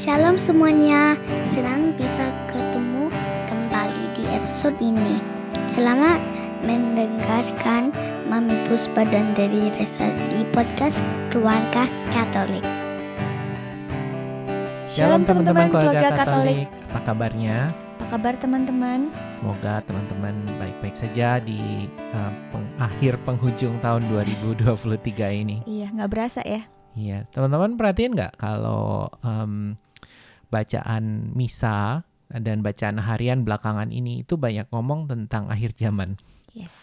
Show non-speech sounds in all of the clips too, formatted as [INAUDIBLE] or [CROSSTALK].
Shalom semuanya, senang bisa ketemu kembali di episode ini. Selamat mendengarkan Mami Puspa dan dari Resa di podcast Keluarga Katolik. Shalom teman-teman keluarga Katolik. Apa kabarnya? Apa kabar teman-teman? Semoga teman-teman baik-baik saja di uh, peng- akhir penghujung tahun 2023 ini. Iya, nggak berasa ya. Iya, teman-teman perhatiin nggak kalau em, bacaan misa dan bacaan harian belakangan ini itu banyak ngomong tentang akhir zaman. Yes.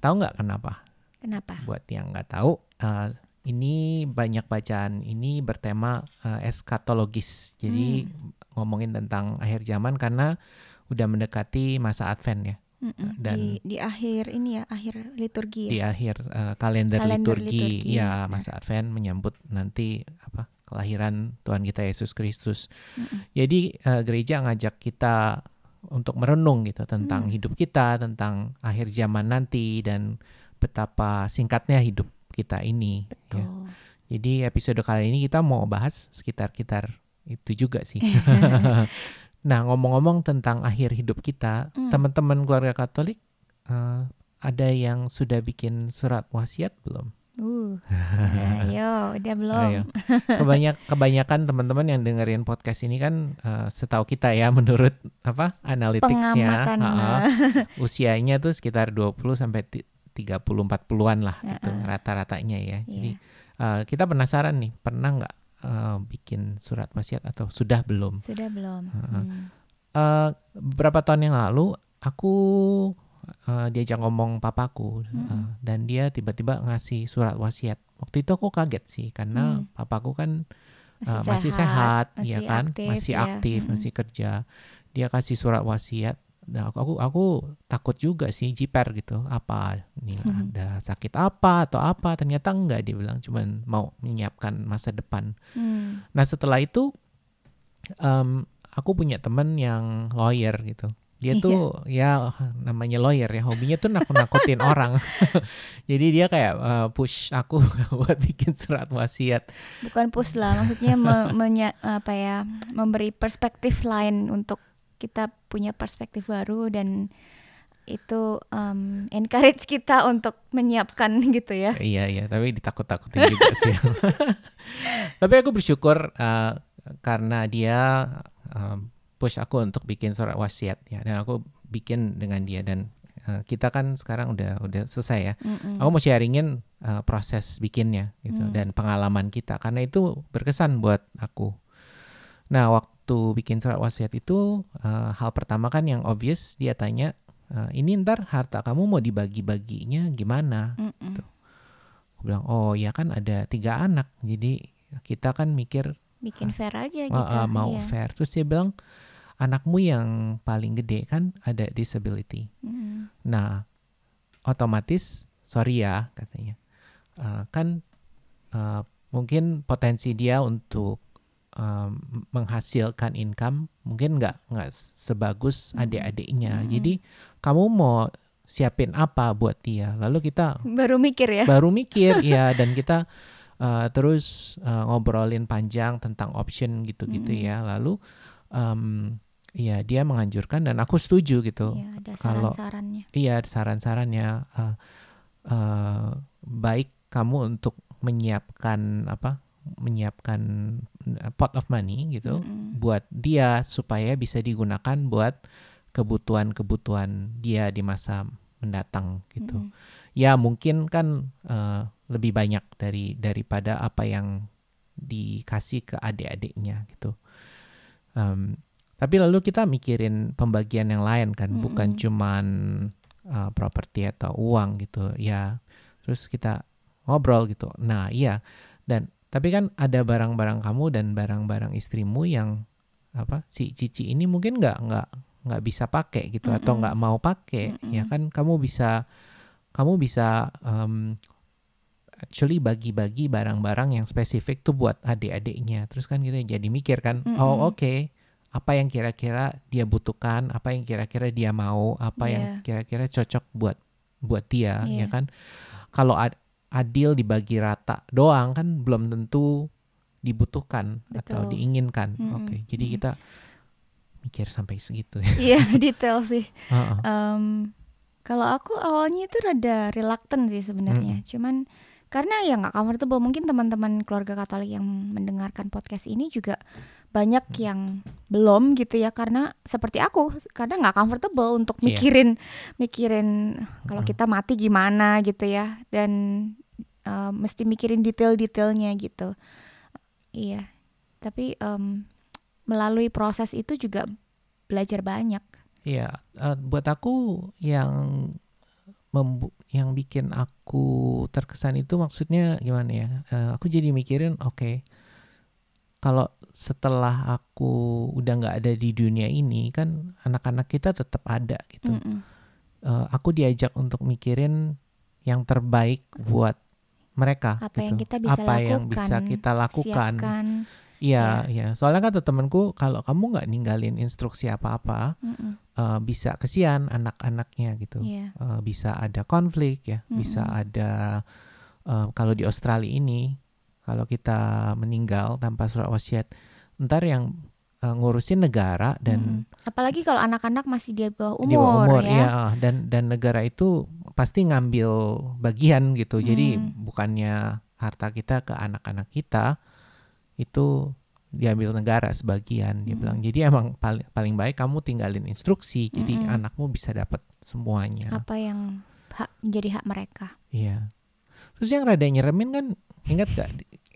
Tahu nggak kenapa? Kenapa? Buat yang nggak tahu, eh, ini banyak bacaan ini bertema eh, eskatologis. Jadi ngomongin tentang akhir zaman karena udah mendekati masa Advent ya. Dan- di di akhir ini ya, akhir liturgi Di ya. akhir eh, kalender, Kalender liturgi, liturgi, ya benar. masa Advent menyambut nanti apa kelahiran Tuhan kita Yesus Kristus. Mm-mm. Jadi eh, gereja ngajak kita untuk merenung gitu tentang Hmm. hidup kita, tentang akhir zaman nanti dan betapa singkatnya hidup kita ini. ya. Tuh. Jadi episode kali ini kita mau bahas sekitar-kitar itu juga sih. [LAUGHS] nah ngomong-ngomong tentang akhir hidup kita, Hmm. teman-teman keluarga Katolik eh, ada yang sudah bikin surat wasiat belum? Uh. [LAUGHS] Ayo, udah belum? Ayo. Kebanyak kebanyakan teman-teman yang dengerin podcast ini kan eh, setahu kita ya menurut apa analyticsnya Pengamatan. ha-ha, [LAUGHS] usianya tuh sekitar 20 sampai ti- 30 40-an lah gitu Ha-ha. rata-ratanya ya. Jadi Iya. eh, kita penasaran nih, pernah nggak eh, bikin surat wasiat atau sudah belum? Sudah belum? Ha-ha. Hmm. Eh, beberapa tahun yang lalu aku eh, diajak ngomong papaku eh, Mm-mm. dan dia tiba-tiba ngasih surat wasiat. Waktu itu aku kaget sih karena Hmm. papaku kan Masih, uh, masih sehat, ya masih kan, aktif, masih ya. aktif, Mm-mm. masih kerja. Dia kasih surat wasiat. Nah, aku, aku aku takut juga sih jiper gitu. Apa ini Mhm. ada sakit apa atau apa? Ternyata enggak dia bilang cuman mau menyiapkan masa depan. Hmm. Nah, setelah itu em, aku punya temen yang lawyer gitu. Dia Iya. tuh ya namanya lawyer ya, hobinya tuh nakut-nakutin [LAUGHS] orang. [LAUGHS] Jadi dia kayak uh, push aku [LAUGHS] buat bikin surat wasiat. Bukan push lah, maksudnya me- menya- apa ya, memberi perspektif lain untuk kita punya perspektif baru dan itu um, encourage kita untuk menyiapkan gitu ya. Iya iya, tapi ditakut-takutin juga sih. tapi aku bersyukur uh, karena dia um, push aku untuk bikin surat wasiat ya, dan aku bikin dengan dia dan uh, kita kan sekarang udah udah selesai ya. Mm-mm. Aku mau sharingin uh, proses bikinnya gitu Hmm. dan pengalaman kita karena itu berkesan buat aku. Nah waktu bikin surat wasiat itu uh, hal pertama kan yang obvious dia tanya uh, ini ntar harta kamu mau dibagi-baginya gimana? Mm-mm. Aku bilang oh ya kan ada tiga anak jadi kita kan mikir Bikin fair aja uh, kita. uh, mau iya. fair. Terus dia bilang anakmu yang paling gede kan ada disability. Mm. Nah, otomatis sorry ya katanya, Eh, kan eh, mungkin potensi dia untuk em, menghasilkan income mungkin nggak nggak sebagus Mhm. adik-adiknya. Mhm. Jadi kamu mau siapin apa buat dia? Lalu kita Baru mikir ya. baru mikir [LAUGHS] ya dan kita uh, terus uh, ngobrolin panjang tentang option gitu-gitu Mm-mm. ya lalu em, ya dia menganjurkan dan aku setuju gitu Iya, ada kalau- saran-sarannya. iya saran-sarannya uh, uh, baik kamu untuk menyiapkan apa menyiapkan uh, pot of money gitu Mm-mm. buat dia supaya bisa digunakan buat kebutuhan-kebutuhan dia di masa mendatang gitu Mm-mm. ya mungkin kan eh, lebih banyak dari daripada apa yang dikasih ke adik-adiknya gitu. Em, tapi lalu kita mikirin pembagian yang lain kan, bukan Mm-mm. cuman eh, properti atau uang gitu ya. Terus kita ngobrol gitu. Nah iya dan tapi kan ada barang-barang kamu dan barang-barang istrimu yang apa si Cici ini mungkin nggak nggak nggak bisa pakai gitu atau Mm-mm. nggak mau pakai ya Mm-mm. kan kamu bisa kamu bisa em, actually bagi-bagi barang-barang yang spesifik tuh buat adik-adiknya terus kan kita jadi mikir kan Mm-mm. oh oke apa yang kira-kira dia butuhkan apa yang kira-kira dia mau apa yang Iya. kira-kira cocok buat buat dia ya Iya. kan kalau ad- adil dibagi rata doang kan belum tentu dibutuhkan atau Betul. diinginkan. Mm-mm, Oke, jadi mm-mm. kita mikir sampai segitu ya. Iya [LAUGHS] detail sih. Heeh. Em, kalau aku awalnya itu rada reluctant sih sebenarnya. Cuman karena ya nggak comfortable. Mungkin teman-teman keluarga Katolik yang mendengarkan podcast ini juga banyak yang belum gitu ya. Karena seperti aku, kadang nggak comfortable untuk Iya. mikirin mikirin kalau kita mati gimana gitu ya. Dan eh, mesti mikirin detail-detailnya gitu. Iya. Tapi em, melalui proses itu juga belajar banyak. Iya, eh, buat aku yang membu yang bikin aku terkesan itu maksudnya gimana ya? Eh, aku jadi mikirin, oke, kalau setelah aku udah nggak ada di dunia ini, kan anak-anak kita tetap ada gitu. Mm-mm. Eh, aku diajak untuk mikirin yang terbaik buat mereka. Apa yang gitu. kita bisa Apa yang bisa lakukan, kita lakukan? Siapkan. Iya, iya. Soalnya kan temanku kalau kamu nggak ninggalin instruksi apa-apa, Mm-mm. eh, bisa kesian anak-anaknya gitu. Iya. Eh, bisa ada konflik ya, bisa Mm-mm. ada eh, kalau di Australia ini kalau kita meninggal tanpa surat wasiat, ntar yang eh, ngurusin negara dan Mm. apalagi kalau anak-anak masih di bawah umur, di bawah umur ya. ah, dan dan negara itu pasti ngambil bagian gitu. Jadi Hmm. bukannya harta kita ke anak-anak kita itu diambil negara sebagian dia Hmm. bilang. Jadi emang paling paling baik kamu tinggalin instruksi jadi Mm-mm. anakmu bisa dapat semuanya. Apa yang hak menjadi hak mereka. Iya. Terus yang rada nyeremin kan ingat gak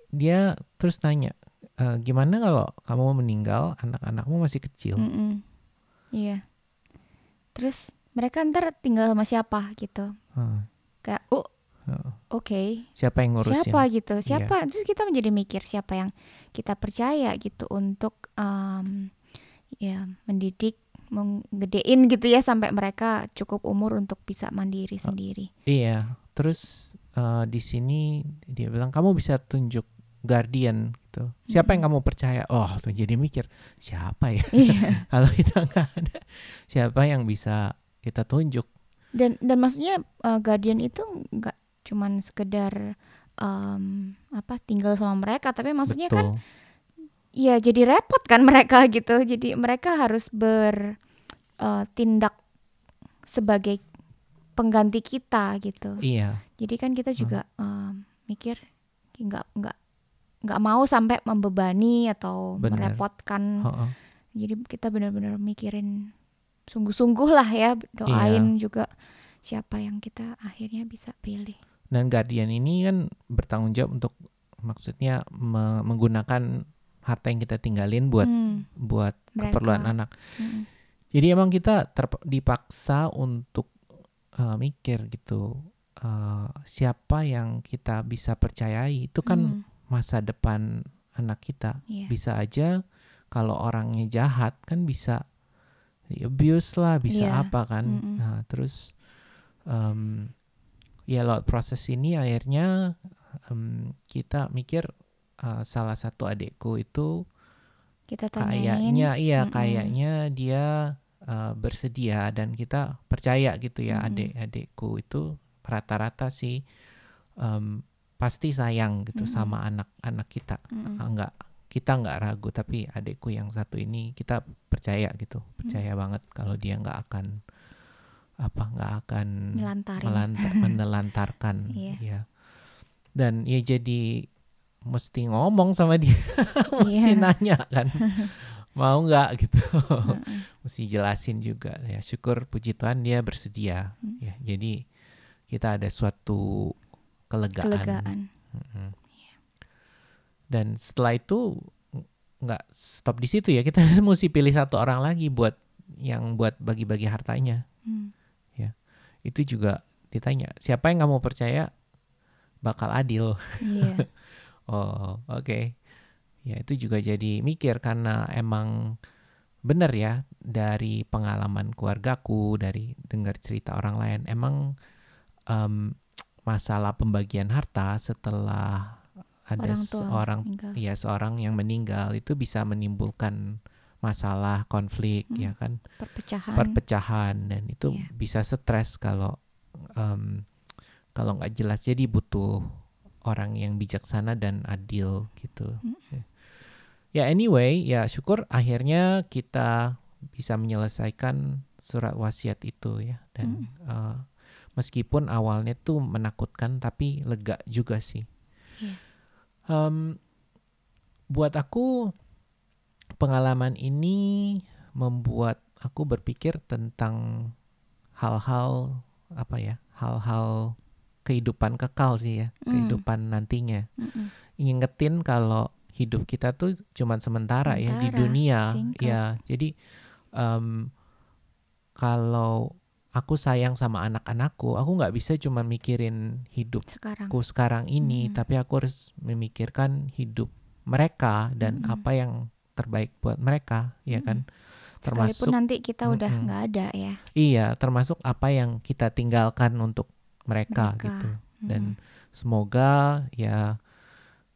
dia terus nanya "E, gimana kalau kamu meninggal anak-anakmu masih kecil. Mm-mm. Iya. Terus mereka ntar tinggal sama siapa gitu. Hah, Kayak oh heeh. oke. Siapa yang ngurusin? Siapa gitu? Iya. Siapa? Terus kita menjadi mikir siapa yang kita percaya gitu untuk em, ya mendidik, menggedein gitu ya sampai mereka cukup umur untuk bisa mandiri Oh. sendiri. Iya, terus eh, di sini dia bilang kamu bisa tunjuk guardian gitu. Siapa yang kamu percaya? Oh, tuh jadi mikir siapa ya? Iya. [LAUGHS] Kalau kita nggak ada, siapa yang bisa kita tunjuk? dan dan maksudnya uh, guardian itu nggak cuman sekedar em, apa tinggal sama mereka tapi maksudnya kan Betul. ya jadi repot kan mereka gitu jadi mereka harus bertindak sebagai pengganti kita gitu Iya, jadi kan kita juga em, mikir nggak nggak nggak mau sampai membebani atau Benar. merepotkan heeh. jadi kita benar-benar mikirin sungguh-sungguh lah ya doain juga siapa yang kita akhirnya bisa pilih. Dan guardian ini kan bertanggung jawab untuk maksudnya me- menggunakan harta yang kita tinggalin buat Hmm, buat mereka. keperluan anak. Mm-mm. Jadi emang kita terp- dipaksa untuk uh, mikir gitu uh, siapa yang kita bisa percayai itu kan Hmm, masa depan anak kita. iya. Bisa aja kalau orangnya jahat kan bisa abuse lah, bisa Iya, apa kan. mm-mm. Nah, terus em, ya lewat proses ini akhirnya em, kita mikir uh, salah satu adikku itu Kita tanyain. kayaknya iya Mm-mm. kayaknya dia uh, bersedia dan kita percaya gitu ya Mm-mm. adik-adikku itu rata-rata sih em, pasti sayang gitu Mm-mm. sama anak-anak kita Mm-mm. Ah, nggak kita nggak ragu tapi adikku yang satu ini kita percaya gitu Mm. percaya banget kalau dia nggak akan apa nggak akan Nyelantarin. melanta- [LAUGHS] menelantarkan Iya. ya dan ya jadi mesti ngomong sama dia [LAUGHS] mesti Iya. nanya kan [LAUGHS] mau nggak gitu mesti jelasin juga ya syukur puji Tuhan dia bersedia Hmm. ya jadi kita ada suatu kelegaan, Kelegaan. Mm-mm. dan setelah itu nggak stop di situ ya kita [LAUGHS] mesti pilih satu orang lagi buat yang buat bagi-bagi hartanya Hmm. itu juga ditanya siapa yang kamu percaya bakal adil Iya. Oh oke ya itu juga jadi mikir karena emang bener ya dari pengalaman keluargaku dari dengar cerita orang lain emang em, masalah pembagian harta setelah ada Orang tua seorang meninggal. ya seorang yang meninggal itu bisa menimbulkan masalah konflik Hmm. ya kan Perpecahan. perpecahan dan itu Iya. bisa stres kalau em, kalau nggak jelas jadi butuh orang yang bijaksana dan adil gitu. Mm. Ya anyway, ya syukur akhirnya kita bisa menyelesaikan surat wasiat itu ya dan uh, meskipun awalnya tuh menakutkan tapi lega juga sih. Iya. Um, buat aku pengalaman ini membuat aku berpikir tentang hal-hal apa ya hal-hal kehidupan kekal sih ya Hmm. kehidupan nantinya Mm-mm. ngingetin kalau hidup kita tuh cuman sementara, ya di Sementara, dunia singkat. ya jadi em, kalau aku sayang sama anak-anakku aku nggak bisa cuma mikirin hidupku Sekarang. sekarang ini Hmm. tapi aku harus memikirkan hidup mereka dan Mm-mm. apa yang terbaik buat mereka ya kan Sekalipun termasuk nanti kita udah nggak ada ya. iya termasuk apa yang kita tinggalkan untuk mereka, Mereka. gitu dan semoga ya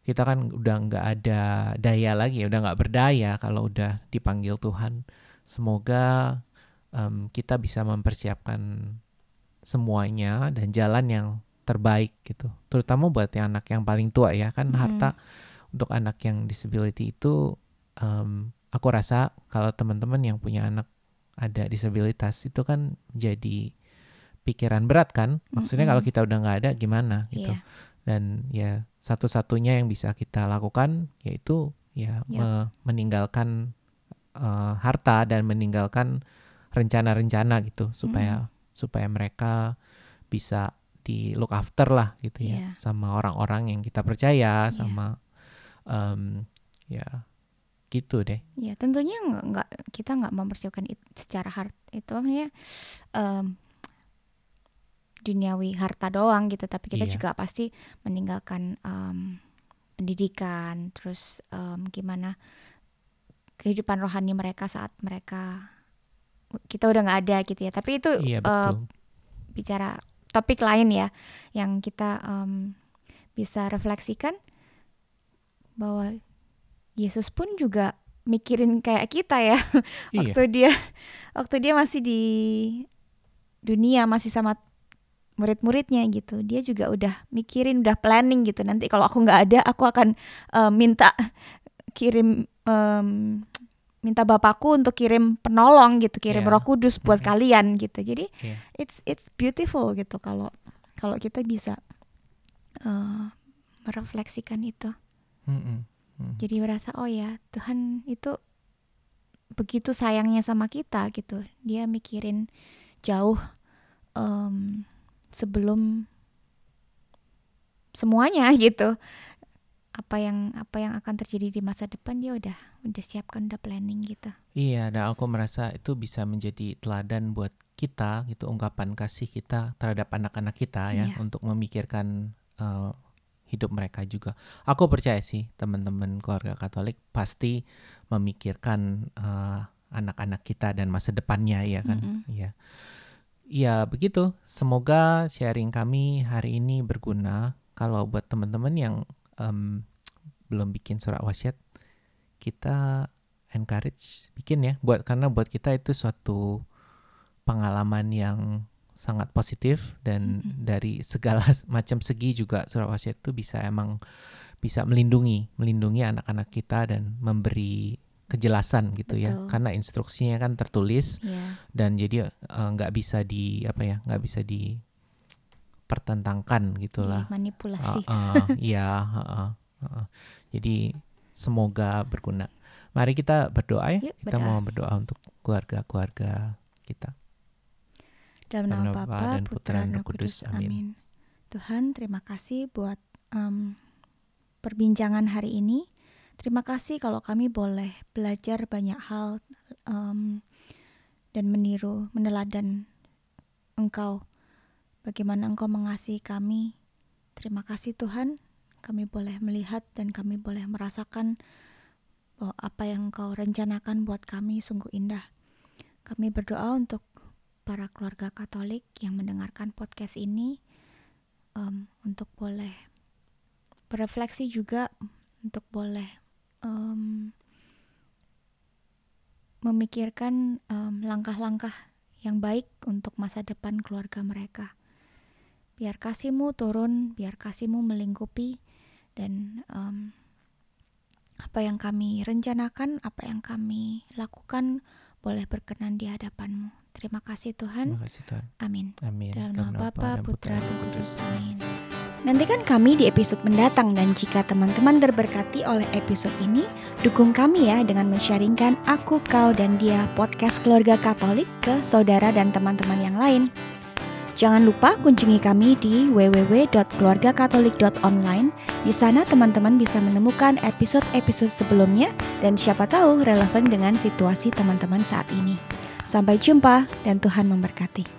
kita kan udah nggak ada daya lagi ya udah nggak berdaya kalau udah dipanggil Tuhan semoga em, kita bisa mempersiapkan semuanya dan jalan yang terbaik gitu terutama buat yang anak yang paling tua ya kan Mm-mm. harta untuk anak yang disability itu em, aku rasa kalau teman-teman yang punya anak ada disabilitas itu kan jadi pikiran berat kan maksudnya Mm-mm. kalau kita udah nggak ada gimana gitu Iya. dan ya satu-satunya yang bisa kita lakukan yaitu ya Yap. me- meninggalkan eh, harta dan meninggalkan rencana-rencana gitu supaya supaya mereka bisa di look after lah gitu ya Iya. sama orang-orang yang kita percaya Iya. sama em, ya gitu deh Ya tentunya nggak kita nggak mempersiapkan it, secara hard itu maksudnya em, duniawi harta doang gitu, tapi kita Iya. juga pasti meninggalkan em, pendidikan, terus em, gimana kehidupan rohani mereka saat mereka kita udah nggak ada gitu ya. Tapi itu iya betul bicara topik lain ya yang kita em, bisa refleksikan bahwa Yesus pun juga mikirin kayak kita ya [LAUGHS] iya waktu dia waktu dia masih di dunia masih sama murid-muridnya gitu dia juga udah mikirin udah planning gitu nanti kalau aku nggak ada aku akan eh, minta kirim em, minta bapakku untuk kirim penolong gitu kirim Iya. roh kudus buat Mhm. kalian gitu jadi Iya. it's it's beautiful gitu kalau kalau kita bisa eh, merefleksikan itu Mm-mm. Mm. jadi merasa oh ya Tuhan itu begitu sayangnya sama kita gitu dia mikirin jauh em, sebelum semuanya [LAUGHS] gitu apa yang apa yang akan terjadi di masa depan dia udah udah siapkan udah planning gitu Iya, dan aku merasa itu bisa menjadi teladan buat kita gitu ungkapan kasih kita terhadap anak-anak kita ya Iya. untuk memikirkan eh, hidup mereka juga. Aku percaya sih teman-teman keluarga Katolik pasti memikirkan eh, anak-anak kita dan masa depannya ya kan. Mm-mm. Iya. Iya, begitu. Semoga sharing kami hari ini berguna. Kalau buat teman-teman yang em, belum bikin surat wasiat, kita encourage bikin ya. Buat karena buat kita itu suatu pengalaman yang sangat positif dan Mm-mm. dari segala macam segi juga surat wasiat itu bisa emang bisa melindungi, melindungi anak-anak kita dan memberi kejelasan gitu ya. Betul. Karena instruksinya kan tertulis ya dan jadi eh, nggak bisa di apa ya nggak bisa dipertentangkan gitulah manipulasi Ah, ah, iya ah, ah, ah, ah. jadi semoga berguna mari kita berdoa ya Yuk, kita berdoa. mau berdoa untuk keluarga-keluarga kita Dalam nama Bapa dan Putra, dan Roh Kudus. Amin. Amin. Tuhan, terima kasih buat em, perbincangan hari ini. Terima kasih kalau kami boleh belajar banyak hal em, dan meniru, meneladan Engkau. Bagaimana Engkau mengasihi kami. Terima kasih Tuhan, kami boleh melihat dan kami boleh merasakan bahwa apa yang Engkau rencanakan buat kami sungguh indah. Kami berdoa untuk para keluarga Katolik yang mendengarkan podcast ini em, untuk boleh berefleksi juga untuk boleh em, memikirkan em, langkah-langkah yang baik untuk masa depan keluarga mereka. biar kasihmu turun, biar kasihmu melingkupi dan um, apa yang kami rencanakan, apa yang kami lakukan boleh berkenan di hadapanmu. Terima kasih Tuhan. Terima kasih Tuhan. Amin. Amin. Dalam nama Bapa, Putra, dan dan Kudus. Amin. Nantikan kami di episode mendatang dan jika teman-teman terberkati oleh episode ini, dukung kami ya dengan men-sharingkan Aku, Kau, dan Dia podcast keluarga Katolik ke saudara dan teman-teman yang lain. Jangan lupa kunjungi kami di www.keluargakatolik.online. Di sana teman-teman bisa menemukan episode-episode sebelumnya dan siapa tahu relevan dengan situasi teman-teman saat ini. Sampai jumpa dan Tuhan memberkati.